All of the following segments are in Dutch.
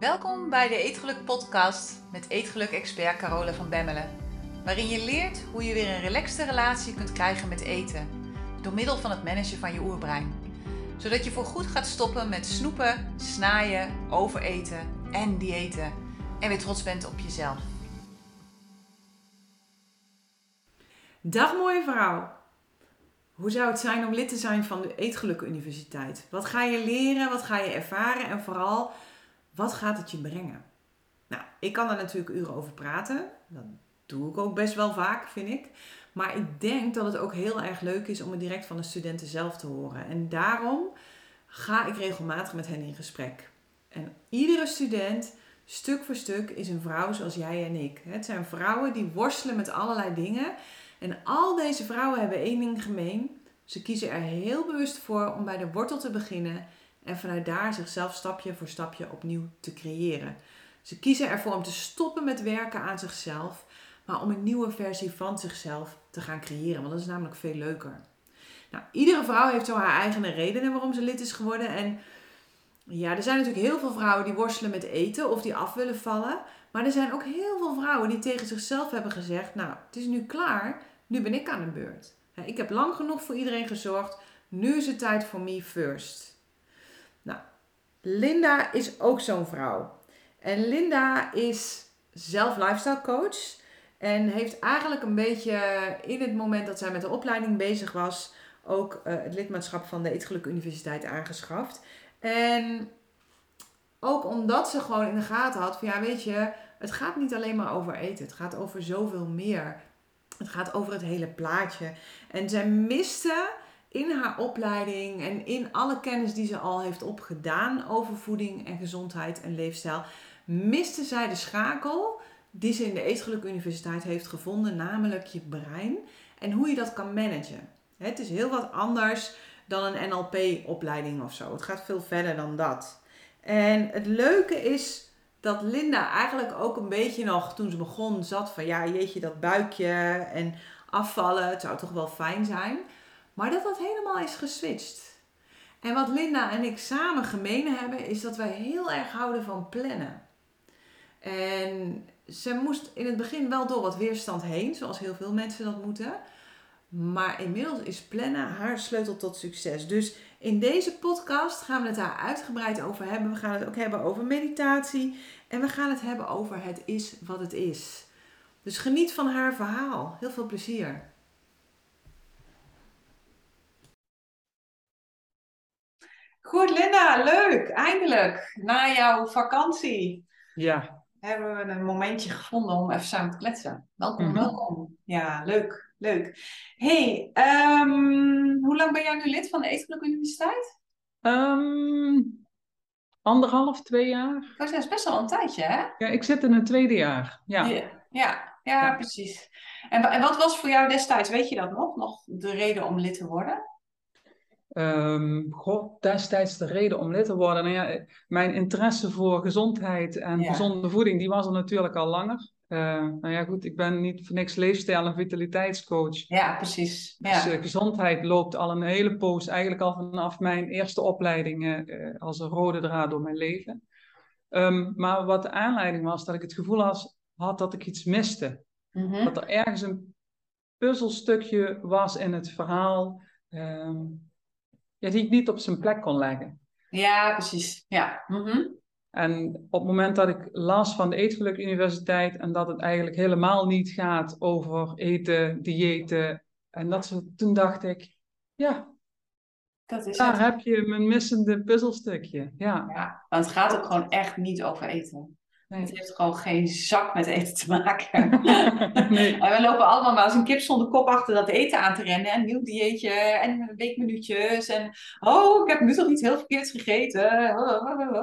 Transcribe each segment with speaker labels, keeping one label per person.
Speaker 1: Welkom bij de Eetgeluk podcast met Eetgeluk-expert Carola van Bemmelen. Waarin je leert hoe je weer een relaxte relatie kunt krijgen met eten. Door middel van het managen van je oerbrein. Zodat je voorgoed gaat stoppen met snoepen, snaaien, overeten en diëten. En weer trots bent op jezelf.
Speaker 2: Dag mooie vrouw. Hoe zou het zijn om lid te zijn van de Eetgeluk Universiteit? Wat ga je leren? Wat ga je ervaren? En vooral, wat gaat het je brengen? Nou, ik kan er natuurlijk uren over praten. Dat doe ik ook best wel vaak, vind ik. Maar ik denk dat het ook heel erg leuk is om het direct van de studenten zelf te horen. En daarom ga ik regelmatig met hen in gesprek. En iedere student, stuk voor stuk, is een vrouw zoals jij en ik. Het zijn vrouwen die worstelen met allerlei dingen. En al deze vrouwen hebben één ding gemeen. Ze kiezen er heel bewust voor om bij de wortel te beginnen en vanuit daar zichzelf stapje voor stapje opnieuw te creëren. Ze kiezen ervoor om te stoppen met werken aan zichzelf, maar om een nieuwe versie van zichzelf te gaan creëren, want dat is namelijk veel leuker. Nou, iedere vrouw heeft zo haar eigen redenen waarom ze lid is geworden. En ja, er zijn natuurlijk heel veel vrouwen die worstelen met eten of die af willen vallen. Maar er zijn ook heel veel vrouwen die tegen zichzelf hebben gezegd: Nou, het is nu klaar, nu ben ik aan de beurt. Ik heb lang genoeg voor iedereen gezorgd, nu is het tijd voor me first. Linda is ook zo'n vrouw. En Linda is zelf lifestyle coach. En heeft eigenlijk een beetje in het moment dat zij met de opleiding bezig was, ook uh, het lidmaatschap van de Eetgeluk Universiteit aangeschaft. En ook omdat ze gewoon in de gaten had van ja, weet je, het gaat niet alleen maar over eten. Het gaat over zoveel meer. Het gaat over het hele plaatje. En zij miste in haar opleiding en in alle kennis die ze al heeft opgedaan over voeding en gezondheid en leefstijl, miste zij de schakel die ze in de Eetgeluk Universiteit heeft gevonden, namelijk je brein en hoe je dat kan managen. Het is heel wat anders dan een NLP-opleiding of zo. Het gaat veel verder dan dat. En het leuke is dat Linda eigenlijk ook een beetje nog, toen ze begon, zat van ja, jeetje, dat buikje en afvallen, het zou toch wel fijn zijn. Maar dat dat helemaal is geswitcht. En wat Linda en ik samen gemeen hebben, is dat wij heel erg houden van plannen. En ze moest in het begin wel door wat weerstand heen, zoals heel veel mensen dat moeten. Maar inmiddels is plannen haar sleutel tot succes. Dus in deze podcast gaan we het daar uitgebreid over hebben. We gaan het ook hebben over meditatie. En we gaan het hebben over het is wat het is. Dus geniet van haar verhaal. Heel veel plezier. Goed, Linda, leuk. Eindelijk, na jouw vakantie.
Speaker 3: Ja.
Speaker 2: Hebben we een momentje gevonden om even samen te kletsen. Welkom,
Speaker 3: Mhm.
Speaker 2: welkom. Ja, leuk, leuk. hey, ehm, hoe lang ben jij nu lid van de Eetgeluk Universiteit?
Speaker 3: Ehm, anderhalf, twee jaar.
Speaker 2: Dat is best wel een tijdje, hè?
Speaker 3: Ja, ik zit in het tweede jaar. Ja.
Speaker 2: Ja, ja, precies. En, en wat was voor jou destijds, weet je dat nog? Nog de reden om lid te worden?
Speaker 3: Goh, destijds de reden om lid te worden. Nou ja, mijn interesse voor gezondheid en
Speaker 2: Ja.
Speaker 3: gezonde voeding, die was er natuurlijk al langer. Eh, nou ja, goed, ik ben niet voor niks leefstijl- en vitaliteitscoach.
Speaker 2: Ja, precies.
Speaker 3: Dus eh, gezondheid loopt al een hele poos, eigenlijk al vanaf mijn eerste opleiding, eh, als een rode draad door mijn leven. Ehm, maar wat de aanleiding was, dat ik het gevoel had, had dat ik iets miste.
Speaker 2: Mhm.
Speaker 3: Dat er ergens een puzzelstukje was in het verhaal, ehm, ja, die ik niet op zijn plek kon leggen.
Speaker 2: Ja, precies. Ja. Mhm.
Speaker 3: En op het moment dat ik las van de Eetgeluk Universiteit en dat het eigenlijk helemaal niet gaat over eten, diëten en dat soort, toen dacht ik, ja,
Speaker 2: Dat is
Speaker 3: daar
Speaker 2: het.
Speaker 3: heb je mijn missende puzzelstukje. Ja,
Speaker 2: Ja, want het gaat ook gewoon echt niet over eten.
Speaker 3: Nee.
Speaker 2: Het heeft gewoon geen zak met eten te maken.
Speaker 3: nee.
Speaker 2: En we lopen allemaal maar als een kip zonder kop achter dat eten aan te rennen. En nieuw dieetje en weekminuutjes. En oh, ik heb nu toch iets heel verkeerds gegeten.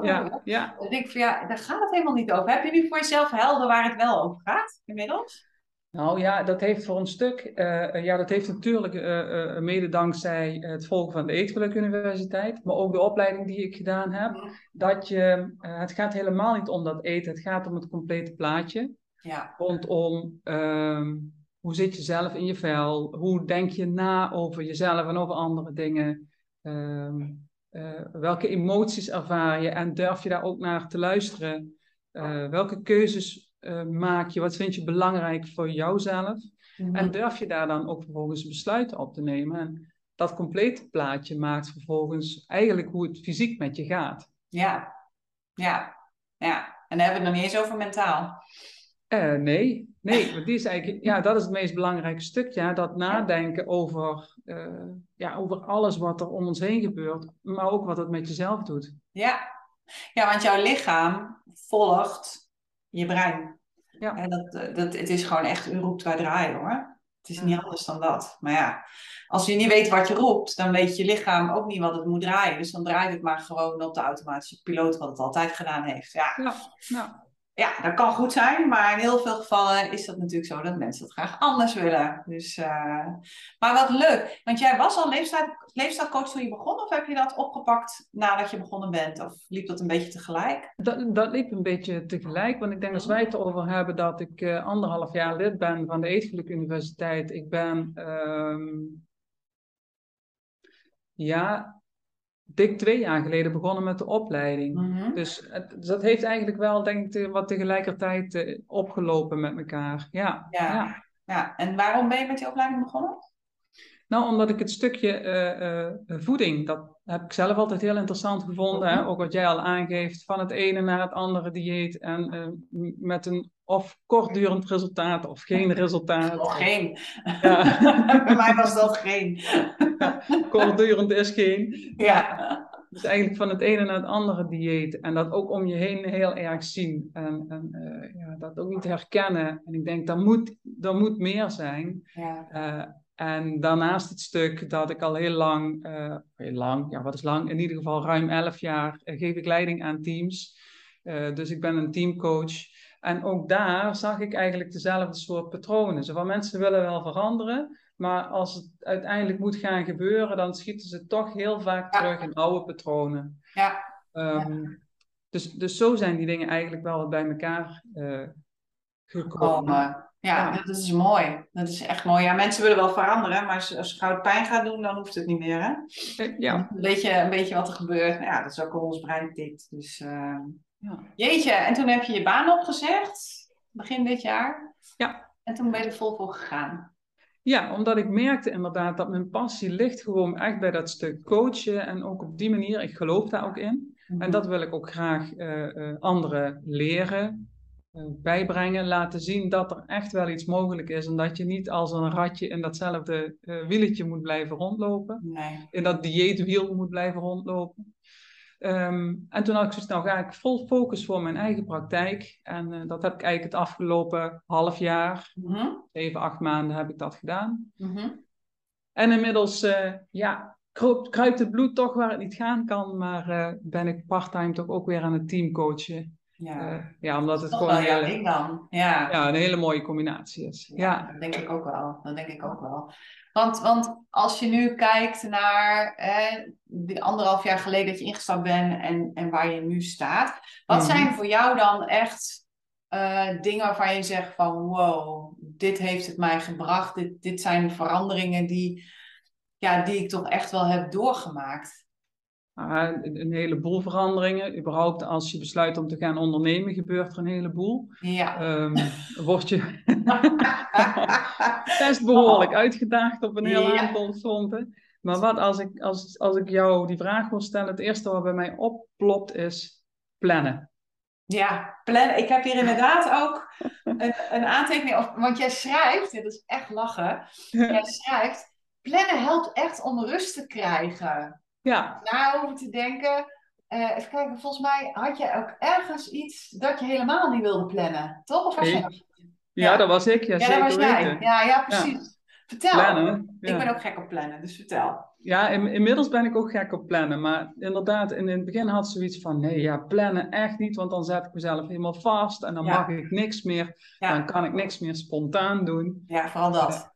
Speaker 3: Ja, ja.
Speaker 2: Dan denk ik van ja, daar gaat het helemaal niet over. Heb je nu voor jezelf helder waar het wel over gaat inmiddels?
Speaker 3: Nou ja, dat heeft voor een stuk, eh, eh, ja, dat heeft natuurlijk eh, mede dankzij het volgen van de Eetgeluk Universiteit, maar ook de opleiding die ik gedaan heb, dat je, het gaat helemaal niet om dat eten, het gaat om het complete plaatje.
Speaker 2: Ja,
Speaker 3: Rondom ehm, hoe zit je zelf in je vel, hoe denk je na over jezelf en over andere dingen. Ehm, Eh, welke emoties ervaar je en durf je daar ook naar te luisteren? Welke keuzes maak je? Wat vind je belangrijk voor jouzelf?
Speaker 2: Mhm.
Speaker 3: En durf je daar dan ook vervolgens besluiten op te nemen? En dat complete plaatje maakt vervolgens eigenlijk hoe het fysiek met je gaat.
Speaker 2: Ja, ja, ja. En dan hebben we het nog niet eens over mentaal.
Speaker 3: Uh, nee, nee, want die is eigenlijk, ja, dat is het meest belangrijke stuk, ja, dat nadenken over, uh, ja, over alles wat er om ons heen gebeurt, maar ook wat het met jezelf doet.
Speaker 2: Ja, ja want jouw lichaam volgt je brein.
Speaker 3: Ja.
Speaker 2: En dat, dat, het is gewoon echt, u roept wij draaien hoor. Het is niet anders dan dat. Maar ja, als je niet weet wat je roept, dan weet je lichaam ook niet wat het moet draaien. Dus dan draait het maar gewoon op de automatische piloot, wat het altijd gedaan heeft. Ja,
Speaker 3: ja, ja.
Speaker 2: dat kan goed zijn, maar in heel veel gevallen is dat natuurlijk zo dat mensen het graag anders willen. Dus, uh... Maar wat leuk, want jij was al leefstijl, leefstijlcoach toen je begon, of heb je dat opgepakt nadat je begonnen bent? Of liep dat een beetje tegelijk?
Speaker 3: Dat, dat liep een beetje tegelijk, want ik denk als wij het erover hebben dat ik uh, anderhalf jaar lid ben van de Eetgeluk Universiteit. Ik ben. Um ja, dik twee jaar geleden begonnen met de opleiding.
Speaker 2: Mhm.
Speaker 3: dus, dus dat heeft eigenlijk wel, denk ik, wat tegelijkertijd uh, opgelopen met elkaar. Ja,
Speaker 2: ja.
Speaker 3: ja.
Speaker 2: Ja. en waarom ben je met die opleiding begonnen?
Speaker 3: Nou, omdat ik het stukje uh, uh, voeding, dat heb ik zelf altijd heel interessant gevonden. Hè? Ook wat jij al aangeeft, van het ene naar het andere dieet. En met een of kortdurend resultaat of geen resultaat.
Speaker 2: Of geen.
Speaker 3: Ja.
Speaker 2: Bij mij was dat geen.
Speaker 3: Ja, kortdurend is geen.
Speaker 2: Ja.
Speaker 3: Dus eigenlijk van het ene naar het andere dieet. En dat ook om je heen heel erg zien. En, en uh, ja, dat ook niet herkennen. En ik denk, dat moet, dat moet meer zijn.
Speaker 2: Ja.
Speaker 3: Uh, en daarnaast het stuk dat ik al heel lang, uh, heel lang, ja wat is lang, in ieder geval ruim 11 jaar geef ik leiding aan teams. dus ik ben een teamcoach. En ook daar zag ik eigenlijk dezelfde soort patronen. Zo van mensen willen wel veranderen, maar als het uiteindelijk moet gaan gebeuren, dan schieten ze toch heel vaak
Speaker 2: Ja.
Speaker 3: terug in oude patronen.
Speaker 2: Ja.
Speaker 3: Ehm, Dus, dus zo zijn die dingen eigenlijk wel bij elkaar eh, gekomen.
Speaker 2: Komen. Ja,
Speaker 3: Ja.
Speaker 2: dat is mooi. Dat is echt mooi. Ja, mensen willen wel veranderen, maar als, als goud pijn gaat doen, dan hoeft het niet meer. Hè?
Speaker 3: Eh, Ja,
Speaker 2: Een, beetje, een beetje wat er gebeurt. Nou ja, dat is ook hoe ons brein tikt. Dus, eh,
Speaker 3: ja.
Speaker 2: Jeetje, en toen heb je je baan opgezegd, begin dit jaar.
Speaker 3: Ja.
Speaker 2: En toen ben je er vol voor gegaan.
Speaker 3: Ja, omdat ik merkte inderdaad dat mijn passie ligt gewoon echt bij dat stuk coachen. En ook op die manier, ik geloof daar ook in. En dat wil ik ook graag eh, anderen leren, eh, bijbrengen, laten zien dat er echt wel iets mogelijk is. En dat je niet als een ratje in datzelfde eh, wieletje moet blijven rondlopen.
Speaker 2: Nee.
Speaker 3: In dat dieetwiel moet blijven rondlopen. Ehm, en toen had ik zoiets, nou ga ik vol focus voor mijn eigen praktijk. En eh, dat heb ik eigenlijk het afgelopen half jaar,
Speaker 2: Mhm.
Speaker 3: zeven, acht maanden heb ik dat gedaan.
Speaker 2: Mhm.
Speaker 3: En inmiddels, eh, ja, kruipt, het bloed toch waar het niet gaan kan. Maar eh, ben ik parttime toch ook weer aan het teamcoachen.
Speaker 2: Ja.
Speaker 3: Eh, ja, omdat het gewoon
Speaker 2: wel
Speaker 3: hele,
Speaker 2: dan. Ja.
Speaker 3: ja, een hele mooie combinatie is. Ja,
Speaker 2: dat denk ik ook wel. Dat denk ik ook wel. Want, want als je nu kijkt naar hè, die anderhalf jaar geleden dat je ingestapt bent en, en waar je nu staat. Wat
Speaker 3: Mhm.
Speaker 2: zijn voor jou dan echt eh, dingen waarvan je zegt van wow, dit heeft het mij gebracht. Dit, dit zijn veranderingen die, ja, die ik toch echt wel heb doorgemaakt.
Speaker 3: Ah, een, een heleboel veranderingen. Überhaupt als je besluit om te gaan ondernemen, gebeurt er een heleboel.
Speaker 2: Ja.
Speaker 3: Ehm word je best behoorlijk uitgedaagd op een heel
Speaker 2: Ja.
Speaker 3: aantal fronten. Maar wat als ik, als, als ik jou die vraag wil stellen, het eerste wat bij mij opplopt is plannen.
Speaker 2: Ja, plannen. Ik heb hier inderdaad ook een, een aantekening. Of, want jij schrijft, dit is echt lachen. Jij schrijft, plannen helpt echt om rust te krijgen.
Speaker 3: Ja,
Speaker 2: Na over te denken. Eh, even kijken, volgens mij had jij ook ergens iets dat je helemaal niet wilde plannen. Toch? Of was jij
Speaker 3: ja,
Speaker 2: Ja.
Speaker 3: dat was ik. Ja,
Speaker 2: Ja,
Speaker 3: zeker
Speaker 2: dat was jij.
Speaker 3: weten.
Speaker 2: Ja, ja, precies. Vertel.
Speaker 3: Plannen.
Speaker 2: Ik ben ook gek op plannen, dus vertel.
Speaker 3: Ja, in- inmiddels ben ik ook gek op plannen. Maar inderdaad, in, in het begin had ze zoiets van: nee, ja, plannen echt niet, want dan zet ik mezelf helemaal vast en dan mag ik niks meer. Dan kan ik niks meer spontaan doen.
Speaker 2: Ja, vooral dat.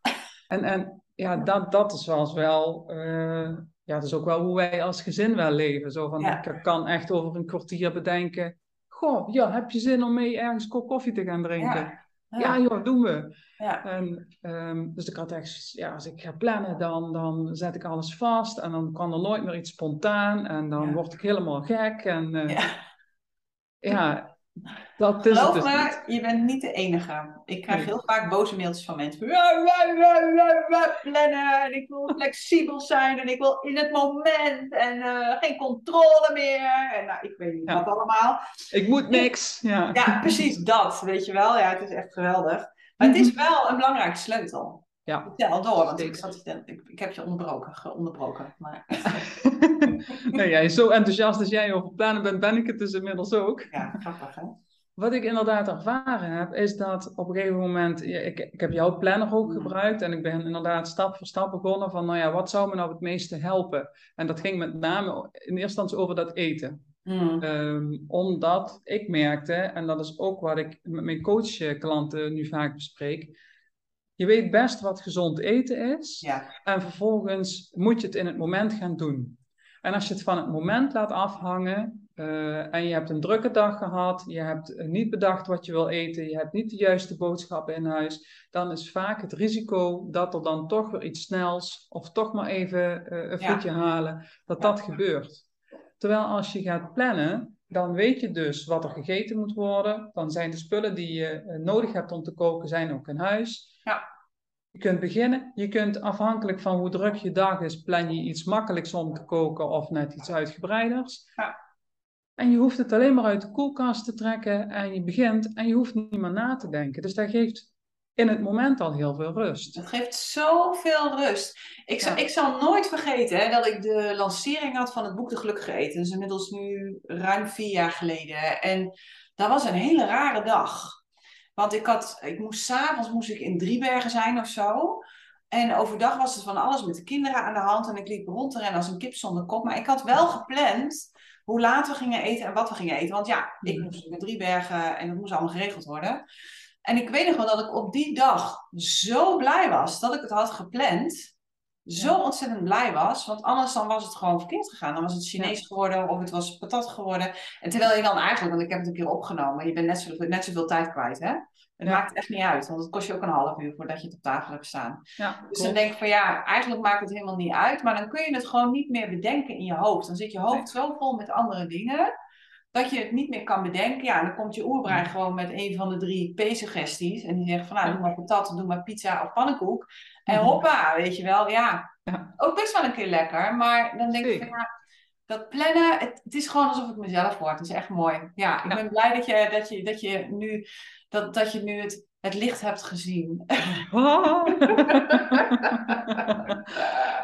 Speaker 3: En, en ja, dat, dat is wel, wel eh, ja, dat is ook wel hoe wij als gezin wel leven. Zo van,
Speaker 2: Ja.
Speaker 3: ik kan echt over een kwartier bedenken. Goh, ja, heb je zin om mee ergens een kop koffie te gaan drinken?
Speaker 2: Ja.
Speaker 3: Ja, joh, doen we.
Speaker 2: Ja.
Speaker 3: En, ehm, dus ik had echt, ja, als ik ga plannen, dan, dan zet ik alles vast en dan kan er nooit meer iets spontaan en dan
Speaker 2: Ja.
Speaker 3: word ik helemaal gek. En eh,
Speaker 2: Ja.
Speaker 3: ja, dat is het
Speaker 2: Geloof
Speaker 3: dus
Speaker 2: me,
Speaker 3: niet.
Speaker 2: je bent niet de enige. Ik krijg
Speaker 3: Nee.
Speaker 2: heel vaak boze mailtjes van mensen. Plannen en ik wil flexibel zijn en ik wil in het moment en eh, geen controle meer. En nou, ik weet niet
Speaker 3: Ja.
Speaker 2: wat allemaal.
Speaker 3: Ik moet niks. Ja.
Speaker 2: Ja, precies dat, weet je wel. Ja, het is echt geweldig. Maar het is wel een belangrijke sleutel.
Speaker 3: Ja.
Speaker 2: Vertel door, want ik, ik, ik heb je onderbroken, geonderbroken. Maar
Speaker 3: nee, jij is zo enthousiast als jij over plannen bent, ben ik het dus inmiddels ook.
Speaker 2: ja, grappig hè.
Speaker 3: Wat ik inderdaad ervaren heb, is dat op een gegeven moment, ik, ik heb jouw planner ook gebruikt en ik ben inderdaad stap voor stap begonnen van, nou ja, wat zou me nou het meeste helpen? En dat ging met name in eerste instantie over dat eten.
Speaker 2: Hmm.
Speaker 3: Ehm, omdat ik merkte, en dat is ook wat ik met mijn coachklanten nu vaak bespreek, je weet best wat gezond eten is.
Speaker 2: Ja,
Speaker 3: En vervolgens moet je het in het moment gaan doen. En als je het van het moment laat afhangen eh, en je hebt een drukke dag gehad, je hebt eh, niet bedacht wat je wil eten, je hebt niet de juiste boodschappen in huis, dan is vaak het risico dat er dan toch weer iets snels of toch maar even eh, een
Speaker 2: Ja.
Speaker 3: frietje halen, dat
Speaker 2: Ja.
Speaker 3: dat gebeurt. Terwijl als je gaat plannen, dan weet je dus wat er gegeten moet worden. Dan zijn de spullen die je nodig hebt om te koken, zijn ook in huis.
Speaker 2: Ja.
Speaker 3: Je kunt beginnen. Je kunt afhankelijk van hoe druk je dag is, plan je iets makkelijks om te koken of net iets uitgebreiders.
Speaker 2: Ja.
Speaker 3: En je hoeft het alleen maar uit de koelkast te trekken en je begint en je hoeft niet meer na te denken. Dus dat geeft in het moment al heel veel rust.
Speaker 2: Het geeft zoveel rust. Ik zal,
Speaker 3: Ja.
Speaker 2: ik zal nooit vergeten hè, dat ik de lancering had van het boek De Gelukkige Eten. Dat is inmiddels nu ruim vier jaar geleden. En dat was een hele rare dag. Want ik, had, ik moest s'avonds moest ik in Driebergen zijn of zo. En overdag was het van alles met de kinderen aan de hand. En ik liep rond te rennen als een kip zonder kop. Maar ik had wel gepland hoe laat we gingen eten en wat we gingen eten. Want ja, ik
Speaker 3: Mhm.
Speaker 2: moest naar Driebergen en dat moest allemaal geregeld worden. En ik weet nog wel dat ik op die dag zo blij was dat ik het had gepland. Zo ontzettend blij was. Want anders dan was het gewoon verkeerd gegaan. Dan was het Chinees geworden of het was patat geworden. En terwijl je dan eigenlijk, want ik heb het een keer opgenomen. Je bent net, zo, net zoveel tijd kwijt hè. Het
Speaker 3: Ja.
Speaker 2: maakt echt niet uit. Want het kost je ook een half uur voordat je het op tafel hebt staan.
Speaker 3: Ja,
Speaker 2: Dus dan denk ik van ja, eigenlijk maakt het helemaal niet uit. Maar dan kun je het gewoon niet meer bedenken in je hoofd. Dan zit je hoofd zo vol met andere dingen. Dat je het niet meer kan bedenken. Ja, en dan komt je oerbrein gewoon met een van de drie P-suggesties. En die zegt van nou, doe maar patat, doe maar pizza of pannenkoek. En
Speaker 3: Mhm.
Speaker 2: hoppa, weet je wel. Ja, ook best wel een keer lekker. Maar dan denk ik ja, dat plannen, het, het is gewoon alsof het mezelf wordt. Het is echt mooi. Ja, ik ben blij dat je, dat je, dat je nu, dat, dat je nu het, het licht hebt gezien.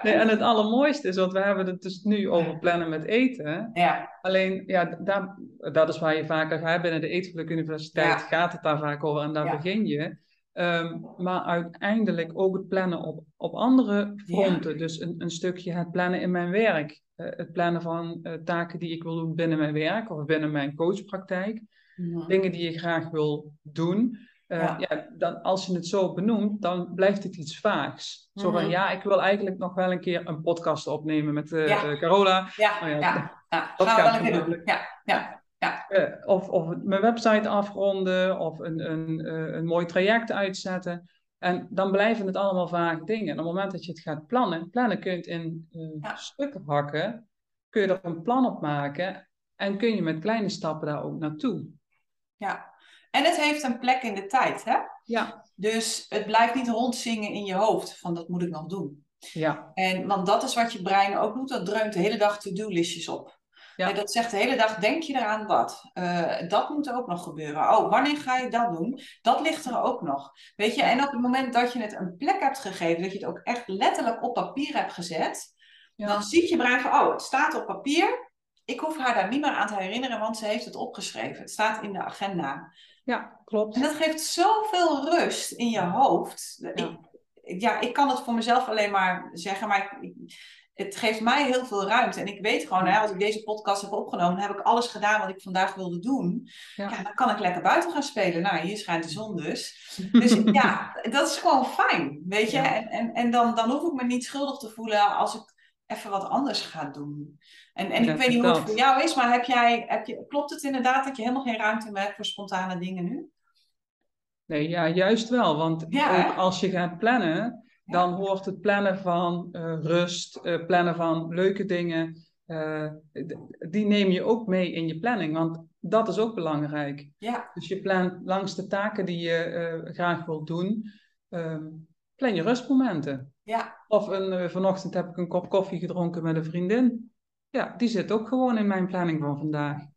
Speaker 3: nee, en het allermooiste is, want we hebben het dus nu over plannen met eten.
Speaker 2: ja,
Speaker 3: Alleen, ja, daar, dat is waar je vaker gaat. Binnen de Eetgeluk Universiteit
Speaker 2: Ja.
Speaker 3: gaat het daar vaak over en daar
Speaker 2: Ja.
Speaker 3: begin je. Ehm, maar uiteindelijk ook het plannen op, op andere fronten. Dus een, een stukje het plannen in mijn werk. Eh, het plannen van eh, taken die ik wil doen binnen mijn werk of binnen mijn coachpraktijk. Dingen die je graag wil doen. Eh,
Speaker 2: Ja.
Speaker 3: ja. dan, als je het zo benoemt, dan blijft het iets vaags. Zo van,
Speaker 2: Mhm.
Speaker 3: ja, ik wil eigenlijk nog wel een keer een podcast opnemen met
Speaker 2: Ja.
Speaker 3: eh, Carola.
Speaker 2: Ja,
Speaker 3: Oh ja,
Speaker 2: ja, ja.
Speaker 3: dat
Speaker 2: gaan we wel een doen. Ja, ja,
Speaker 3: Eh, of, of mijn website afronden of een, een, een mooi traject uitzetten. En dan blijven het allemaal vage dingen. En op het moment dat je het gaat plannen, plannen kun je het in
Speaker 2: Ja.
Speaker 3: stukken hakken, kun je er een plan op maken en kun je met kleine stappen daar ook naartoe.
Speaker 2: ja. En het heeft een plek in de tijd, hè?
Speaker 3: Ja,
Speaker 2: Dus het blijft niet rondzingen in je hoofd van dat moet ik nog doen.
Speaker 3: ja,
Speaker 2: En, want dat is wat je brein ook doet, dat dreunt de hele dag to-do-listjes op.
Speaker 3: Ja.
Speaker 2: En dat zegt de hele dag, denk je eraan wat? Eh, dat moet ook nog gebeuren. Oh, wanneer ga je dat doen? Dat ligt er ook nog. Weet je, en op het moment dat je het een plek hebt gegeven, dat je het ook echt letterlijk op papier hebt gezet,
Speaker 3: Ja.
Speaker 2: dan ziet je brein van, oh, het staat op papier. Ik hoef haar daar niet meer aan te herinneren, want ze heeft het opgeschreven. Het staat in de agenda.
Speaker 3: Ja, klopt.
Speaker 2: En dat geeft zoveel rust in je hoofd.
Speaker 3: Ja.
Speaker 2: Ik, ja, ik kan het voor mezelf alleen maar zeggen, maar ik, het geeft mij heel veel ruimte. En ik weet gewoon, hè, als ik deze podcast heb opgenomen, heb ik alles gedaan wat ik vandaag wilde doen.
Speaker 3: Ja.
Speaker 2: Ja, dan kan ik lekker buiten gaan spelen. Nou, hier schijnt de zon dus. Dus ja, dat is gewoon fijn, weet je.
Speaker 3: Ja.
Speaker 2: En, en, en dan, dan hoef ik me niet schuldig te voelen als ik even wat anders ga doen. En, en ik weet niet hoe het voor jou is, maar heb jij, heb je, klopt het inderdaad dat je helemaal geen ruimte meer hebt voor spontane dingen nu?
Speaker 3: Nee, ja, juist wel. Want
Speaker 2: Ja,
Speaker 3: ook
Speaker 2: hè?
Speaker 3: als je gaat plannen, dan hoort het plannen van eh, rust, eh, plannen van leuke dingen, eh, die neem je ook mee in je planning. Want dat is ook belangrijk.
Speaker 2: Ja,
Speaker 3: Dus je plant langs de taken die je graag wilt doen, ehm, plan je rustmomenten.
Speaker 2: Ja,
Speaker 3: Of een, eh, vanochtend heb ik een kop koffie gedronken met een vriendin. Ja, die zit ook gewoon in mijn planning van vandaag.
Speaker 2: en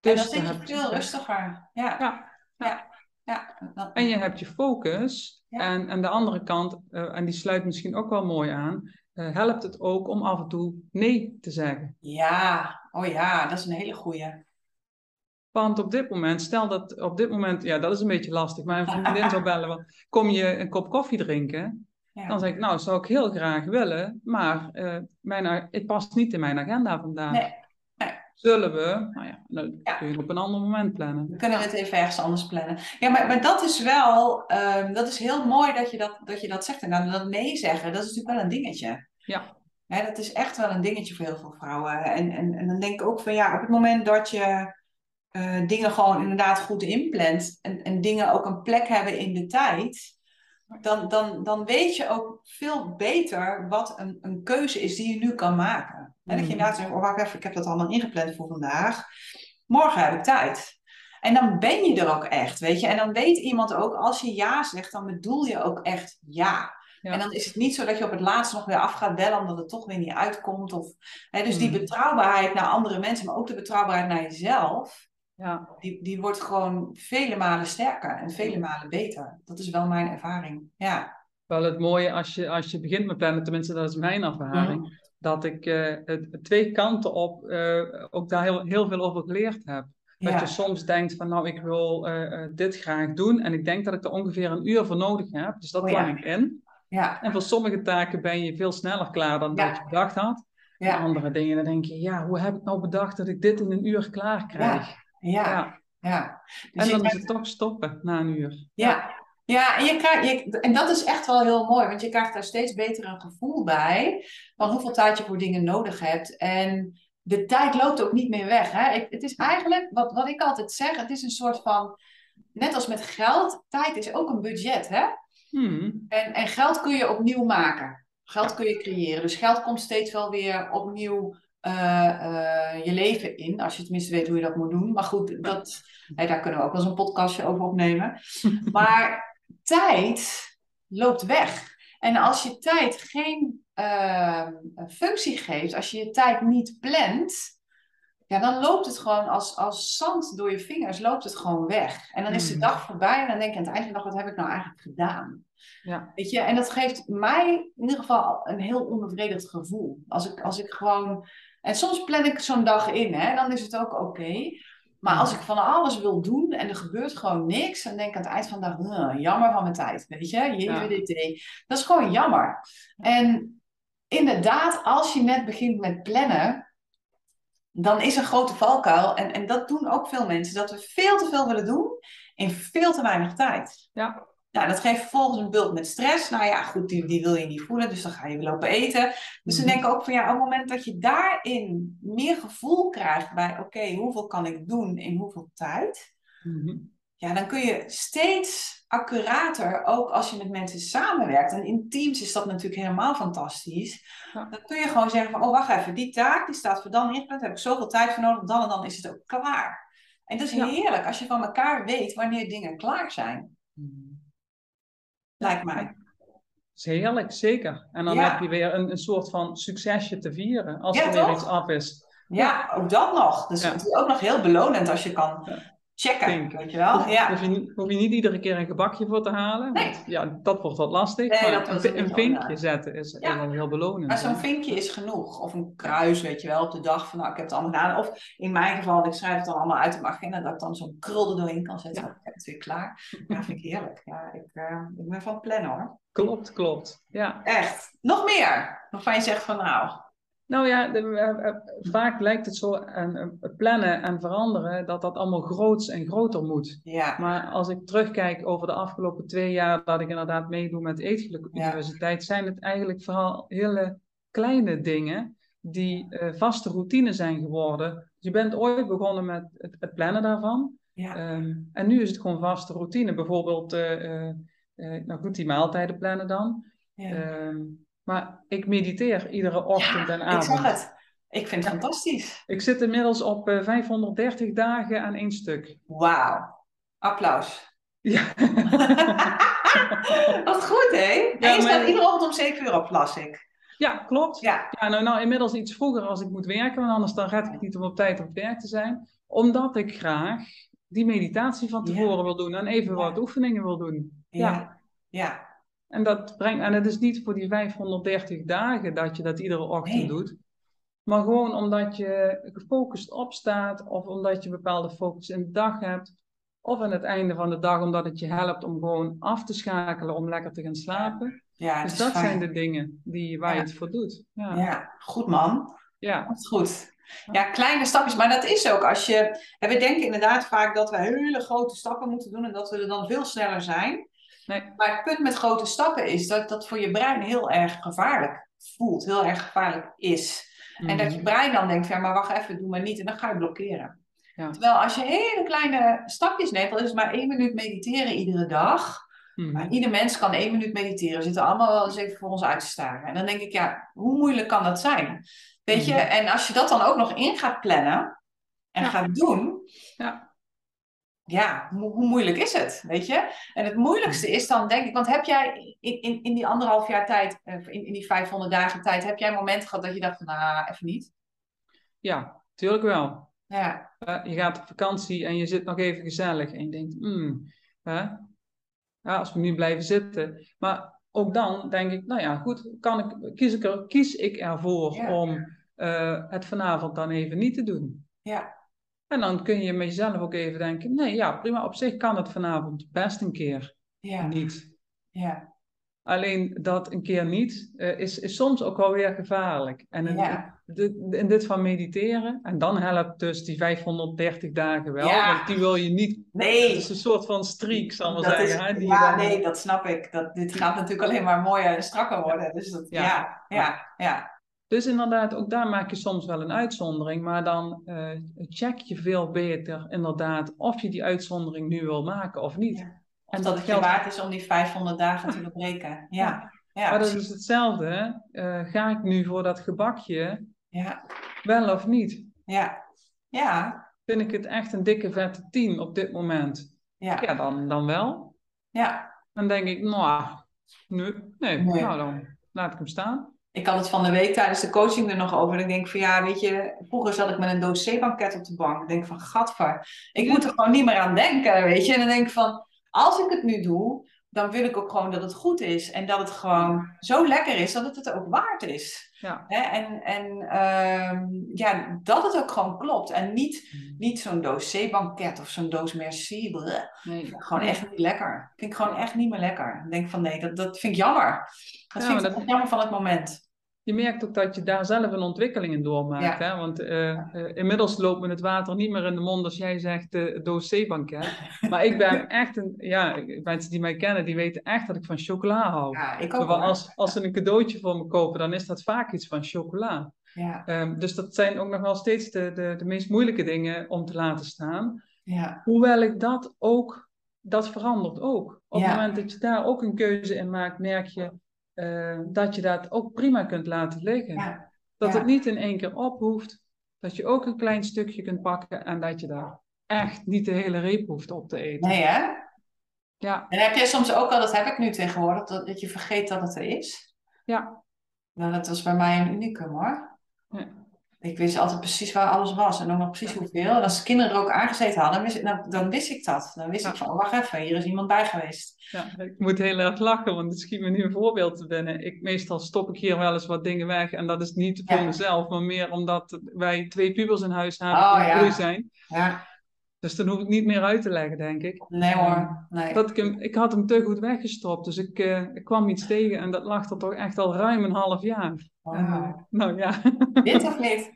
Speaker 2: dan
Speaker 3: Dus
Speaker 2: zit je veel rustiger. Ja,
Speaker 3: Ja,
Speaker 2: ja,
Speaker 3: en je hebt je focus.
Speaker 2: Ja.
Speaker 3: En aan de andere kant, eh, en die sluit misschien ook wel mooi aan, eh, helpt het ook om af en toe nee te zeggen.
Speaker 2: Ja, oh ja, dat is een hele goeie.
Speaker 3: Want op dit moment, stel dat op dit moment, ja, dat is een beetje lastig, maar een vriendin zou bellen, want kom je een kop koffie drinken?
Speaker 2: Ja.
Speaker 3: Dan zeg ik, nou, zou ik heel graag willen, maar eh, mijn, het past niet in mijn agenda vandaag.
Speaker 2: Nee,
Speaker 3: Zullen we? Nou ja, dan
Speaker 2: Ja.
Speaker 3: kun je op een ander moment plannen.
Speaker 2: we kunnen het even ergens anders plannen. Ja, maar, maar dat is wel, ehm, dat is heel mooi dat je dat, dat je dat zegt. En dan dat nee zeggen, dat is natuurlijk wel een dingetje.
Speaker 3: Ja,
Speaker 2: Hè, dat is echt wel een dingetje voor heel veel vrouwen. En, en, en dan denk ik ook van ja, op het moment dat je eh, dingen gewoon inderdaad goed inplant en, en dingen ook een plek hebben in de tijd, dan, dan, dan weet je ook veel beter wat een, een keuze is die je nu kan maken. En dat je
Speaker 3: Mhm.
Speaker 2: inderdaad zegt, oh wacht even, ik heb dat allemaal ingepland voor vandaag. Morgen heb ik tijd. En dan ben je er ook echt, weet je. En dan weet iemand ook, als je ja zegt, dan bedoel je ook echt ja.
Speaker 3: Ja.
Speaker 2: En dan is het niet zo dat je op het laatst nog weer af gaat bellen omdat het toch weer niet uitkomt. Of, hè, dus die
Speaker 3: Mhm.
Speaker 2: betrouwbaarheid naar andere mensen, maar ook de betrouwbaarheid naar jezelf,
Speaker 3: ja.
Speaker 2: die, die wordt gewoon vele malen sterker en vele malen beter. Dat is wel mijn ervaring. Ja,
Speaker 3: Wel het mooie als je, als je begint met plannen, tenminste dat is mijn ervaring, dat ik eh, het, twee kanten op eh, ook daar heel, heel veel over geleerd heb. Dat
Speaker 2: ja,
Speaker 3: je soms denkt van nou ik wil eh, dit graag doen en ik denk dat ik er ongeveer een uur voor nodig heb. Dus dat
Speaker 2: Oh ja.
Speaker 3: plan ik in.
Speaker 2: ja,
Speaker 3: En voor sommige taken ben je veel sneller klaar dan dat je bedacht had. En andere dingen dan denk je ja hoe heb ik nou bedacht dat ik dit in een uur klaar krijg.
Speaker 2: Ja,
Speaker 3: Ja.
Speaker 2: Dus
Speaker 3: En dan is het toch stoppen na een uur.
Speaker 2: Ja, ja en, je krijgt, je, en dat is echt wel heel mooi, want je krijgt daar steeds beter een gevoel bij van hoeveel tijd je voor dingen nodig hebt. En de tijd loopt ook niet meer weg. Hè? Het, het is eigenlijk, wat, wat ik altijd zeg, het is een soort van, net als met geld, tijd is ook een budget. Hè?
Speaker 3: Hmm.
Speaker 2: En, en geld kun je opnieuw maken. Geld kun je creëren. Dus geld komt steeds wel weer opnieuw je leven in. Als je tenminste weet hoe je dat moet doen. Maar goed, dat, daar kunnen we ook wel eens een podcastje over opnemen. Maar tijd loopt weg. En als je tijd geen eh, functie geeft, als je je tijd niet plant, ja, dan loopt het gewoon als, als zand door je vingers, loopt het gewoon weg. En dan is de
Speaker 3: Hmm.
Speaker 2: dag voorbij en dan denk je aan het eind van de dag, wat heb ik nou eigenlijk gedaan?
Speaker 3: Ja.
Speaker 2: Weet je, en dat geeft mij in ieder geval een heel onbevredigd gevoel. Als ik, als ik gewoon. En soms plan ik zo'n dag in, hè, dan is het ook oké. Maar als ik van alles wil doen en er gebeurt gewoon niks, dan denk ik aan het eind van de dag, "Huh, jammer van mijn tijd. Weet je,
Speaker 3: Ja.
Speaker 2: JVDT. Dat is gewoon jammer. En inderdaad, als je net begint met plannen, dan is een grote valkuil. En, en dat doen ook veel mensen, dat we veel te veel willen doen in veel te weinig tijd.
Speaker 3: Ja.
Speaker 2: Nou, dat geeft vervolgens een bult met stress. Nou ja, goed, die, die wil je niet voelen, dus dan ga je weer lopen eten. Dus dan
Speaker 3: Mhm.
Speaker 2: denk ik ook van ja, op het moment dat je daarin meer gevoel krijgt bij, oké, hoeveel kan ik doen in hoeveel tijd?
Speaker 3: Mhm.
Speaker 2: Ja, dan kun je steeds accurater, ook als je met mensen samenwerkt. En in teams is dat natuurlijk helemaal fantastisch.
Speaker 3: Ja.
Speaker 2: Dan kun je gewoon zeggen van, oh wacht even, die taak die staat voor dan ingepland, daar heb ik zoveel tijd voor nodig, dan en dan is het ook klaar. En dat is
Speaker 3: Ja.
Speaker 2: heerlijk als je van elkaar weet wanneer dingen klaar zijn,
Speaker 3: Mhm.
Speaker 2: Lijkt mij.
Speaker 3: is heerlijk, zeker. En dan
Speaker 2: Ja.
Speaker 3: heb je weer een, een soort van succesje te vieren als
Speaker 2: Ja,
Speaker 3: er weer
Speaker 2: toch?
Speaker 3: iets af is.
Speaker 2: Ja, ook dat nog. Dus
Speaker 3: Ja.
Speaker 2: het is ook nog heel belonend als je kan. Checken,
Speaker 3: Denk.
Speaker 2: weet je wel. Ja.
Speaker 3: Hoef, je, niet- hoef je niet iedere keer een gebakje voor te halen.
Speaker 2: Nee.
Speaker 3: Want, ja, dat wordt wat lastig.
Speaker 2: Nee,
Speaker 3: maar een,
Speaker 2: een
Speaker 3: een
Speaker 2: beetje
Speaker 3: vinkje zetten is,
Speaker 2: Ja.
Speaker 3: is al heel belonend.
Speaker 2: Maar zo'n vinkje is genoeg. Of een kruis, weet je wel, op de dag van nou, ik heb het allemaal gedaan. Of in mijn geval, ik schrijf het dan allemaal uit op mijn agenda, dat ik dan zo'n krul er doorheen kan zetten.
Speaker 3: Ja.
Speaker 2: Oh, ik heb het weer klaar. Ja, vind ik heerlijk. Ja, ik, eh, ik ben van plannen hoor.
Speaker 3: Klopt, klopt. Ja.
Speaker 2: Echt. Nog meer. Waarvan je zegt van nou,
Speaker 3: Nou ja, de- eh, eh, vaak lijkt het zo aan eh, plannen en veranderen dat dat allemaal groots en groter moet.
Speaker 2: ja.
Speaker 3: Maar als ik terugkijk over de afgelopen twee jaar dat ik inderdaad meedoe met Eetgeluk
Speaker 2: Ja.
Speaker 3: Universiteit, zijn het eigenlijk vooral hele kleine dingen die vaste routine zijn geworden. Je bent ooit begonnen met het, het plannen daarvan. Ja. Ehm, en nu is het gewoon vaste routine. Bijvoorbeeld, uh, nou goed, die maaltijden plannen dan. Ja. Ehm, maar ik mediteer iedere ochtend en avond.
Speaker 2: Ik zag het. Ik vind het fantastisch.
Speaker 3: Ik zit inmiddels op 530 dagen aan één stuk.
Speaker 2: Wauw. Applaus. Ja. Wat goed, hè? Ja, en je staat iedere ochtend om 7 uur op, las ik.
Speaker 3: Ja, klopt. Ja. Ja, nou, nou, inmiddels iets vroeger als ik moet werken, want anders dan red ik niet om op tijd op werk te zijn. Omdat ik graag die meditatie van tevoren wil doen en even wat oefeningen wil doen.
Speaker 2: Ja. ja.
Speaker 3: En dat brengt, en het is niet voor die 530 dagen dat je dat iedere ochtend doet. Maar gewoon omdat je gefocust opstaat of omdat je bepaalde focus in de dag hebt. Of aan het einde van de dag omdat het je helpt om gewoon af te schakelen om lekker te gaan slapen. Ja, dus dat zijn de dingen die, waar je het voor doet.
Speaker 2: Ja, ja goed man. Ja. Dat is goed. Ja, kleine stapjes. Maar dat is ook als je. En we denken inderdaad vaak dat we hele grote stappen moeten doen en dat we er dan veel sneller zijn. Nee. Maar het punt met grote stappen is dat dat voor je brein heel erg gevaarlijk voelt, heel erg gevaarlijk is. En dat je mhm. brein dan denkt, ja, maar wacht even, doe maar niet. En dan ga je blokkeren. Ja. Terwijl als je hele kleine stapjes neemt, dan is het maar één minuut mediteren iedere dag. Mm. Maar ieder mens kan één minuut mediteren. We zitten allemaal wel eens even voor ons uit te staren. En dan denk ik, ja, hoe moeilijk kan dat zijn? Weet je, mhm. en als je dat dan ook nog in gaat plannen en gaat doen, ja ja, hoe, moeilijk is het, weet je? En het moeilijkste is dan, denk ik, want heb jij in, in, in die anderhalf jaar tijd, in, in die 500 dagen tijd, heb jij momenten gehad dat je dacht van, nou, even niet?
Speaker 3: Ja, tuurlijk wel. Ja. Uh, je gaat op vakantie en je zit nog even gezellig en je denkt, hmm, hè? Ja, als we nu blijven zitten. Maar ook dan denk ik, nou ja, goed, kan ik, kies, ik er, kies ik ervoor om uh, het vanavond dan even niet te doen? Ja. En dan kun je met jezelf ook even denken, nee, ja, prima, op zich kan het vanavond best een keer ja. niet. Ja. Alleen dat een keer niet uh, is, is soms ook wel weer gevaarlijk. En in, ja. in, dit van mediteren, en dan helpt dus die 530 dagen wel, ja. want die wil je niet. Nee. Het is een soort van streak, zal ik zeggen. Is, hè,
Speaker 2: die ja, nee, dat snap ik. Dat, dit gaat natuurlijk alleen maar mooier en strakker worden. Dus dat, ja, ja, ja.
Speaker 3: Dus inderdaad, ook daar maak je soms wel een uitzondering, maar dan uh, check je veel beter inderdaad of je die uitzondering nu wil maken of niet.
Speaker 2: En dat, het geldt... waard is om die 500 dagen te doorbreken. Ja.
Speaker 3: ja. maar dat is hetzelfde. Uh, ga ik nu voor dat gebakje ja. wel of niet? Ja. ja. Vind ik het echt een dikke vette 10 op dit moment? Ja, ja dan, dan wel. Ja. Dan denk ik, nou, nee, nee, nee. nou dan laat ik hem staan
Speaker 2: ik had het van de week tijdens de coaching er nog over. En ik denk van ja, weet je, vroeger zat ik met een doos zeebanket op de bank. Ik denk van gadver, ik moet er gewoon niet meer aan denken, weet je. En dan denk ik van, als ik het nu doe, dan wil ik ook gewoon dat het goed is. En dat het gewoon zo lekker is dat het het ook waard is. Ja. Hè? En, en uh, ja, dat het ook gewoon klopt. En niet, mm. niet zo'n doos zeebanket of zo'n doos merci. Nee. Gewoon echt niet lekker. Vind ik gewoon echt niet meer lekker. Ik denk van nee, dat, dat vind ik jammer. Dat ja, vind ik dat... jammer van het moment
Speaker 3: je merkt ook dat je daar zelf een ontwikkeling in doormaakt. Hè? Want uh, inmiddels loopt me het water niet meer in de mond als jij zegt uh, doos zeebanket. Maar ik ben echt een, ja, mensen die mij kennen, die weten echt dat ik van chocola hou. Ja, ik ook. Als, als ze een cadeautje voor me kopen, dan is dat vaak iets van chocola. Ja. Um, dus dat zijn ook nog wel steeds de, de, de meest moeilijke dingen om te laten staan. Ja. Hoewel ik dat ook, dat verandert ook. Op het moment dat je daar ook een keuze in maakt, merk je uh, dat je dat ook prima kunt laten liggen. Dat het niet in één keer op hoeft. Dat je ook een klein stukje kunt pakken en dat je daar echt niet de hele reep hoeft op te eten.
Speaker 2: Nee, hè? Ja. En heb jij soms ook al, dat heb ik nu tegenwoordig, dat, dat je vergeet dat het er is? Ja. Nou, dat was bij mij een unicum hoor. Ja. Ik wist altijd precies waar alles was en ook nog precies hoeveel. En als de kinderen er ook aangezeten hadden, wist dan wist ik dat. Dan wist ik van, wacht even, hier is iemand bij geweest.
Speaker 3: Ja, ik moet heel erg lachen, want het schiet me nu een voorbeeld te binnen. Ik, meestal stop ik hier wel eens wat dingen weg en dat is niet voor mezelf, maar meer omdat wij twee pubers in huis hebben oh, die ja. zijn. Ja. Dus dan hoef ik niet meer uit te leggen, denk ik.
Speaker 2: Nee hoor, nee.
Speaker 3: Dat ik, hem, ik had hem te goed weggestopt, dus ik, uh, ik kwam iets tegen en dat lag er toch echt al ruim een half jaar. Uh, nou ja.
Speaker 2: Dit of niet?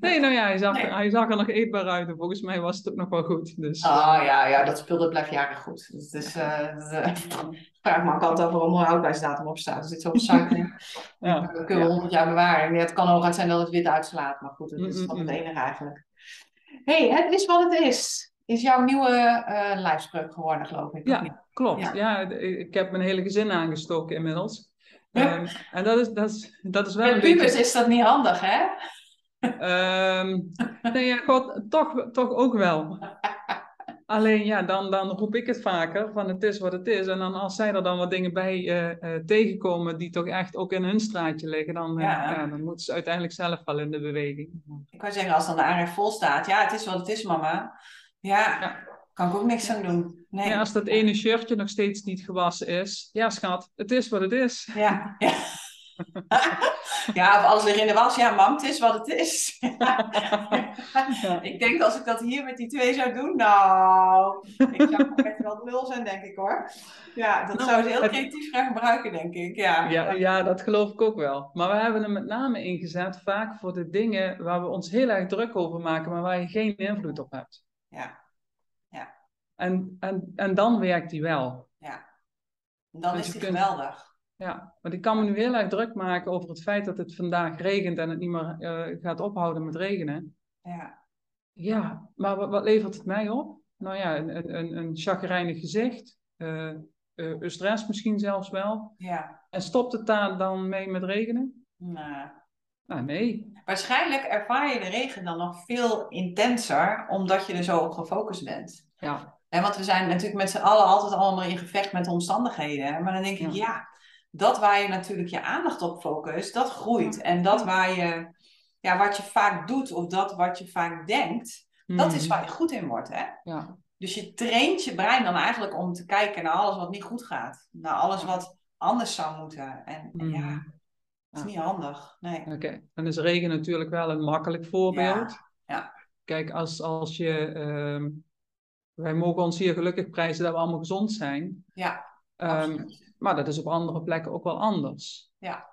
Speaker 3: Nee, nou ja, hij zag, hij zag er nog eetbaar uit en volgens mij was het ook nog wel goed. Dus.
Speaker 2: Oh ja, ja dat speelde blijft jaren goed. Dus, uh, uh, vraag me ook altijd over een houdbaarheidsdatum op staat. Er zit zoveel suiker in. ja. Dat kunnen we honderd jaar bewaren. Het kan hooguit zijn dat het wit uitslaat, maar goed, dat is mm, mm, het enige eigenlijk hey, het is wat het is. is jouw nieuwe uh, lijfspreuk geworden, geloof ik.
Speaker 3: Ja, klopt. Ja. ja. ik heb mijn hele gezin aangestoken inmiddels. Ja. Um, en dat is, dat is, dat is wel
Speaker 2: Met
Speaker 3: een
Speaker 2: pubers
Speaker 3: beetje...
Speaker 2: is dat niet handig, hè?
Speaker 3: Um, nee, ja, God, toch, toch ook wel. Alleen ja, dan, dan roep ik het vaker van het is wat het is. En dan als zij er dan wat dingen bij uh, uh, tegenkomen die toch echt ook in hun straatje liggen, dan, uh, ja. ja. dan moeten ze uiteindelijk zelf wel in de beweging.
Speaker 2: Ik wou zeggen, als dan de aanrecht vol staat, ja, het is wat het is, mama. Ja, ja. kan ik ook niks aan doen. Nee.
Speaker 3: Ja, als dat ene shirtje nog steeds niet gewassen is, ja schat, het is wat het is.
Speaker 2: Ja, ja. ja, of alles ligt in de was. Ja, mam, het is wat het is. ja. Ik denk als ik dat hier met die twee zou doen, nou, ik zou echt wel lul zijn, denk ik hoor. Ja, dat nou, zou ze heel creatief gaan gebruiken, denk ik. Ja.
Speaker 3: Ja, ja, dat geloof ik ook wel. Maar we hebben hem met name ingezet vaak voor de dingen waar we ons heel erg druk over maken, maar waar je geen invloed op hebt.
Speaker 2: Ja. ja.
Speaker 3: En, en, en dan werkt die wel.
Speaker 2: Ja. Dan dus is die kunt... geweldig.
Speaker 3: Ja, want ik kan me nu heel erg druk maken over het feit dat het vandaag regent en het niet meer uh, gaat ophouden met regenen.
Speaker 2: Ja.
Speaker 3: Ja, maar wat, wat levert het mij op? Nou ja, een, een, een chagrijnig gezicht, uh, uh, stress misschien zelfs wel.
Speaker 2: Ja.
Speaker 3: En stopt het daar dan mee met regenen?
Speaker 2: Nee.
Speaker 3: Nou, nee.
Speaker 2: Waarschijnlijk ervaar je de regen dan nog veel intenser, omdat je er zo op gefocust bent.
Speaker 3: Ja.
Speaker 2: En want we zijn natuurlijk met z'n allen altijd allemaal in gevecht met de omstandigheden. Maar dan denk ik, ja, ja dat waar je natuurlijk je aandacht op focust, dat groeit. En dat waar je, ja, wat je vaak doet of dat wat je vaak denkt, dat is waar je goed in wordt. Hè?
Speaker 3: Ja.
Speaker 2: Dus je traint je brein dan eigenlijk om te kijken naar alles wat niet goed gaat. Naar alles wat anders zou moeten. En, en ja, dat is niet handig. Nee.
Speaker 3: Oké, okay. dan is regen natuurlijk wel een makkelijk voorbeeld.
Speaker 2: Ja. ja.
Speaker 3: Kijk, als, als je... Uh, wij mogen ons hier gelukkig prijzen dat we allemaal gezond zijn.
Speaker 2: Ja,
Speaker 3: um, maar dat is op andere plekken ook wel anders.
Speaker 2: Ja.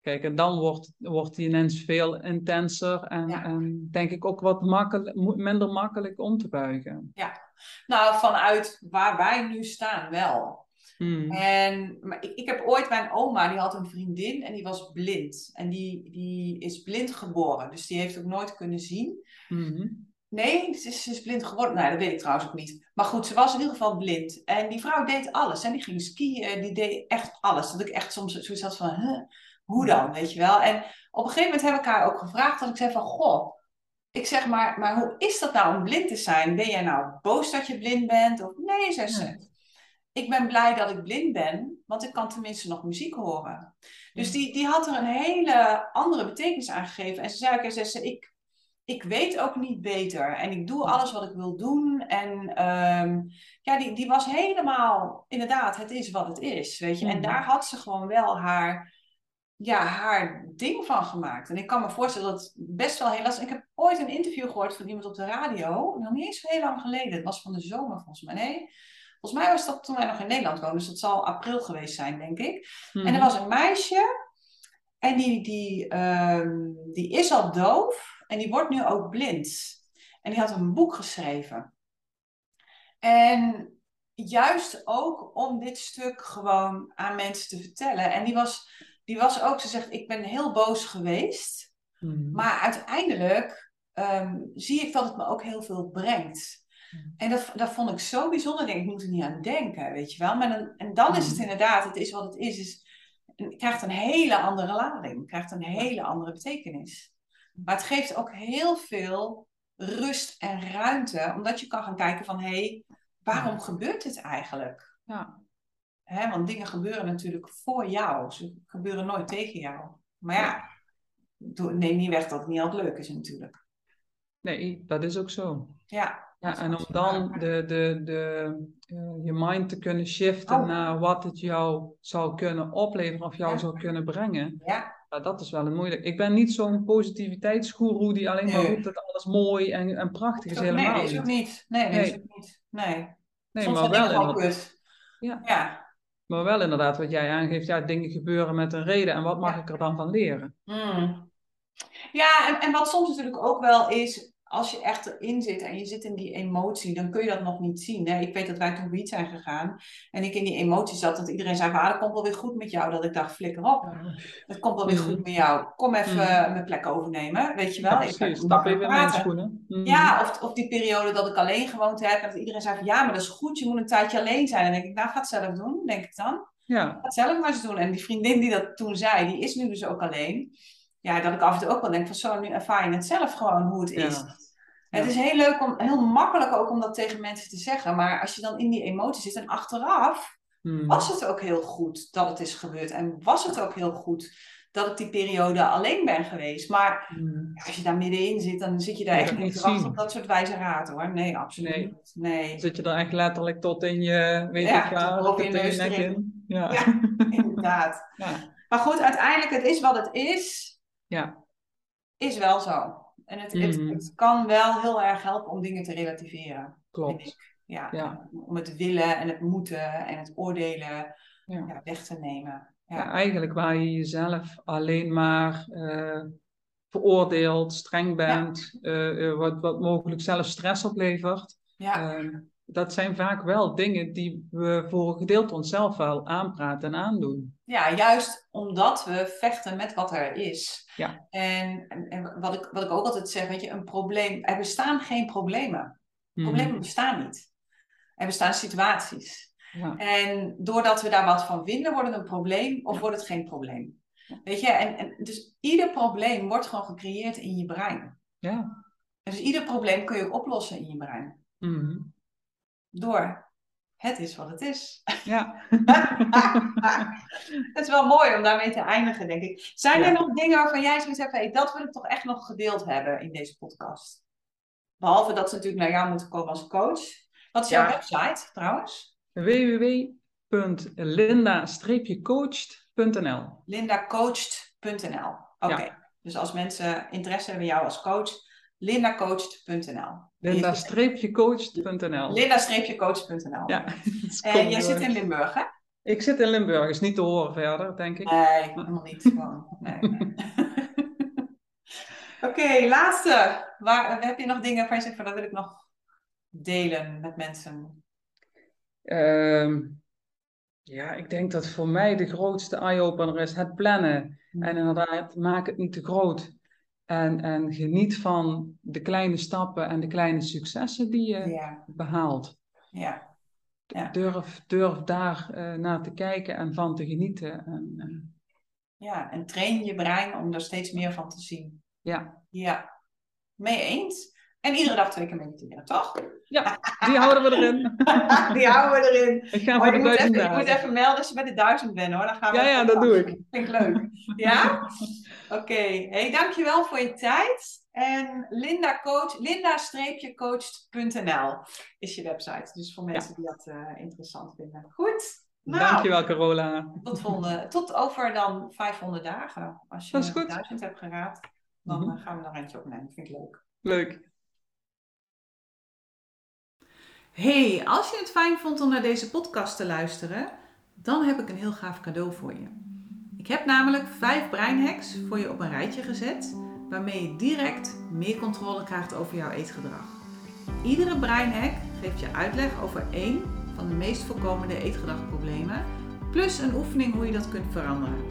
Speaker 3: Kijk, en dan wordt, wordt die ineens veel intenser en,
Speaker 2: Ja.
Speaker 3: en denk ik ook wat makkelijk, minder makkelijk om te buigen.
Speaker 2: Ja, nou vanuit waar wij nu staan wel.
Speaker 3: Hmm.
Speaker 2: En maar ik, ik heb ooit mijn oma, die had een vriendin en die was blind. En die, die is blind geboren, dus die heeft ook nooit kunnen zien.
Speaker 3: Mhm.
Speaker 2: Nee, ze is, ze is blind geworden. Nee, dat weet ik trouwens ook niet. Maar goed, ze was in ieder geval blind. En die vrouw deed alles. En die ging skiën, die deed echt alles. Dat ik echt soms zoiets had van, huh, hoe dan, weet je wel. En op een gegeven moment heb ik haar ook gevraagd. Dat ik zei van, goh, ik zeg maar, maar hoe is dat nou om blind te zijn? Ben jij nou boos dat je blind bent? Of nee, zei ze. Ik ben blij dat ik blind ben, want ik kan tenminste nog muziek horen. Dus die, die had er een hele andere betekenis aan gegeven. En ze zei ook, zei ze, ik, ik weet ook niet beter. En ik doe alles wat ik wil doen. En ehm, ja, die, die was helemaal, inderdaad, het is wat het is. Weet je? En
Speaker 3: Mhm.
Speaker 2: daar had ze gewoon wel haar, ja, haar ding van gemaakt. En ik kan me voorstellen dat het best wel heel lastig Ik heb ooit een interview gehoord van iemand op de radio. Nog niet eens zo heel lang geleden. Het was van de zomer volgens mij. Nee. Volgens mij was dat toen wij nog in Nederland woonden. Dus dat zal april geweest zijn, denk ik. En er
Speaker 3: Mhm.
Speaker 2: was een meisje. En die, die, ehm, die is al doof. En die wordt nu ook blind. En die had een boek geschreven. En juist ook om dit stuk gewoon aan mensen te vertellen. En die was, die was ook, ze zegt, ik ben heel boos geweest.
Speaker 3: Mhm.
Speaker 2: Maar uiteindelijk ehm, zie ik dat het me ook heel veel brengt. En dat, dat vond ik zo bijzonder. Ik denk, ik moet er niet aan denken, weet je wel. Maar dan, en dan is het
Speaker 3: Mhm.
Speaker 2: inderdaad, het is wat het is. is het krijgt een hele andere lading. krijgt een hele andere betekenis. Maar het geeft ook heel veel rust en ruimte. Omdat je kan gaan kijken van, hé, hey, waarom gebeurt dit eigenlijk?
Speaker 3: Ja.
Speaker 2: Hè, want dingen gebeuren natuurlijk voor jou. Ze gebeuren nooit tegen jou. Maar ja, neem niet weg dat het niet altijd leuk is natuurlijk.
Speaker 3: Nee, dat is ook zo.
Speaker 2: Ja,
Speaker 3: Ja, en om dan de, de, de, eh, je mind te kunnen shiften
Speaker 2: Oh.
Speaker 3: naar wat het jou zou kunnen opleveren of jou
Speaker 2: Ja.
Speaker 3: zou kunnen brengen,
Speaker 2: ja,
Speaker 3: ja, dat is wel een moeilijk. Ik ben niet zo'n positiviteitsgoeroe die alleen maar
Speaker 2: Nee.
Speaker 3: roept dat alles mooi en, en prachtig is.
Speaker 2: nee,
Speaker 3: Helemaal
Speaker 2: dat is ook
Speaker 3: niet.
Speaker 2: Nee, dat
Speaker 3: Nee.
Speaker 2: is ook niet. Nee,
Speaker 3: Nee,
Speaker 2: soms
Speaker 3: maar wel, inderdaad. Ja.
Speaker 2: Ja.
Speaker 3: maar wel inderdaad wat jij aangeeft, ja, dingen gebeuren met een reden en wat mag
Speaker 2: Ja.
Speaker 3: ik er dan van leren?
Speaker 2: Mm. Ja, en, en wat soms natuurlijk ook wel is, als je echt erin zit en je zit in die emotie, dan kun je dat nog niet zien. Hè? Ik weet dat wij toen wiet zijn gegaan en ik in die emotie zat, dat iedereen zei van, ah, dat komt wel weer goed met jou. Dat ik dacht, flikker op, het komt wel weer goed met jou. Kom even
Speaker 3: Mm.
Speaker 2: mijn plek overnemen, weet je wel.
Speaker 3: Ja,
Speaker 2: Ik
Speaker 3: precies. Stap even in mijn schoenen. Mhm.
Speaker 2: Ja, of, of die periode dat ik alleen gewoond heb. En dat iedereen zei van ja, maar dat is goed, je moet een tijdje alleen zijn. En dan denk ik, nou ga het zelf doen, denk ik dan.
Speaker 3: Ja,
Speaker 2: Ga het zelf maar eens doen. En die vriendin die dat toen zei, die is nu dus ook alleen. Ja, dat ik af en toe ook wel denk van zo, nu ervaar je het zelf gewoon hoe het is.
Speaker 3: Ja.
Speaker 2: Het is heel leuk om, heel makkelijk ook om dat tegen mensen te zeggen. Maar als je dan in die emotie zit en achteraf,
Speaker 3: Mhm.
Speaker 2: was het ook heel goed dat het is gebeurd. En was het ook heel goed dat ik die periode alleen ben geweest. Maar
Speaker 3: Mhm.
Speaker 2: als je daar middenin zit, dan zit je daar echt niet te wachten
Speaker 3: zien.
Speaker 2: op dat soort wijze raad hoor. Nee, absoluut
Speaker 3: Nee.
Speaker 2: niet. Nee,
Speaker 3: Dan zit je er echt letterlijk tot in je, weet
Speaker 2: Ja,
Speaker 3: ik waar,
Speaker 2: tot
Speaker 3: in je nek in. Ja.
Speaker 2: Ja. inderdaad. Maar goed, uiteindelijk, het is wat het is,
Speaker 3: Ja.
Speaker 2: is wel zo. En het, het,
Speaker 3: Mhm.
Speaker 2: het kan wel heel erg helpen om dingen te relativeren.
Speaker 3: klopt.
Speaker 2: Ja,
Speaker 3: Ja.
Speaker 2: Om het willen en het moeten en het oordelen
Speaker 3: Ja.
Speaker 2: ja, weg te nemen.
Speaker 3: Ja, eigenlijk waar je jezelf alleen maar eh, veroordeelt, streng bent, eh, eh, wat, wat mogelijk zelf stress oplevert.
Speaker 2: Ja.
Speaker 3: Ehm, dat zijn vaak wel dingen die we voor een gedeelte onszelf wel aanpraten en aandoen.
Speaker 2: Ja, juist omdat we vechten met wat er is.
Speaker 3: Ja.
Speaker 2: En, en, en wat, ik, wat ik ook altijd zeg, weet je, een probleem, er bestaan geen problemen.
Speaker 3: Mhm.
Speaker 2: Problemen bestaan niet. Er bestaan situaties.
Speaker 3: Ja.
Speaker 2: En doordat we daar wat van vinden, wordt het een probleem of
Speaker 3: Ja.
Speaker 2: wordt het geen probleem. Weet je, en, en dus ieder probleem wordt gewoon gecreëerd in je brein.
Speaker 3: Ja.
Speaker 2: En dus ieder probleem kun je oplossen in je brein.
Speaker 3: Mhm.
Speaker 2: Door het is wat het is.
Speaker 3: ja.
Speaker 2: Het is wel mooi om daarmee te eindigen, denk ik. Zijn er nog dingen waarvan jij zoiets hebt, hey, dat wil ik toch echt nog gedeeld hebben in deze podcast? Behalve dat ze natuurlijk naar jou moeten komen als coach. Wat is jouw website trouwens?
Speaker 3: www.linda-coached.nl
Speaker 2: lindacoached.nl. Oké, dus als mensen interesse hebben in jou als coach, lindacoached.nl.
Speaker 3: Linda-coached.nl
Speaker 2: Linda-coach.nl.
Speaker 3: Ja.
Speaker 2: En jij zit in Limburg, hè?
Speaker 3: Ik zit in Limburg, is niet te horen verder, denk ik.
Speaker 2: Nee, helemaal niet. Gewoon. Nee, nee. Oké, laatste. Waar, heb je nog dingen waarvan je zegt van dat wil ik nog delen met mensen?
Speaker 3: Ehm, ja, ik denk dat voor mij de grootste eye-opener is het plannen. En inderdaad, maak het niet te groot. En, en geniet van de kleine stappen en de kleine successen die je
Speaker 2: Ja,
Speaker 3: behaalt.
Speaker 2: ja, Ja.
Speaker 3: Durf, durf daar eh, naar te kijken en van te genieten. En, eh,
Speaker 2: ja. En train je brein om er steeds meer van te zien.
Speaker 3: ja.
Speaker 2: Ja, mee eens. En iedere dag twee keer mediteren, toch?
Speaker 3: ja, die houden we erin.
Speaker 2: Die houden we erin.
Speaker 3: Ik ga
Speaker 2: Oh,
Speaker 3: voor de
Speaker 2: moet even, je moet even melden als je bij de duizend bent hoor. Dan gaan we
Speaker 3: Ja, ja, dat doe ik.
Speaker 2: Vind ik leuk. Ja? Oké. Hey, dankjewel voor je tijd. En Linda Coach, linda-coached.nl is je website. Dus voor mensen die dat eh, interessant vinden. Goed. Nou,
Speaker 3: Dankjewel, Carola.
Speaker 2: Tot, volgende, tot over dan 500 dagen. Als je
Speaker 3: Dat is goed.
Speaker 2: 1000 hebt geraakt, dan
Speaker 3: Mhm.
Speaker 2: eh, gaan we nog eentje opnemen. Vind ik leuk.
Speaker 3: Leuk.
Speaker 4: Hey, als je het fijn vond om naar deze podcast te luisteren, dan heb ik een heel gaaf cadeau voor je. Ik heb namelijk vijf breinhacks voor je op een rijtje gezet, waarmee je direct meer controle krijgt over jouw eetgedrag. Iedere breinhack geeft je uitleg over één van de meest voorkomende eetgedragproblemen, plus een oefening hoe je dat kunt veranderen.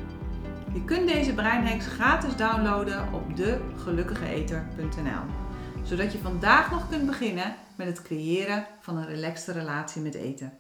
Speaker 4: Je kunt deze breinhacks gratis downloaden op degelukkigeeter.nl zodat je vandaag nog kunt beginnen met het creëren van een relaxte relatie met eten.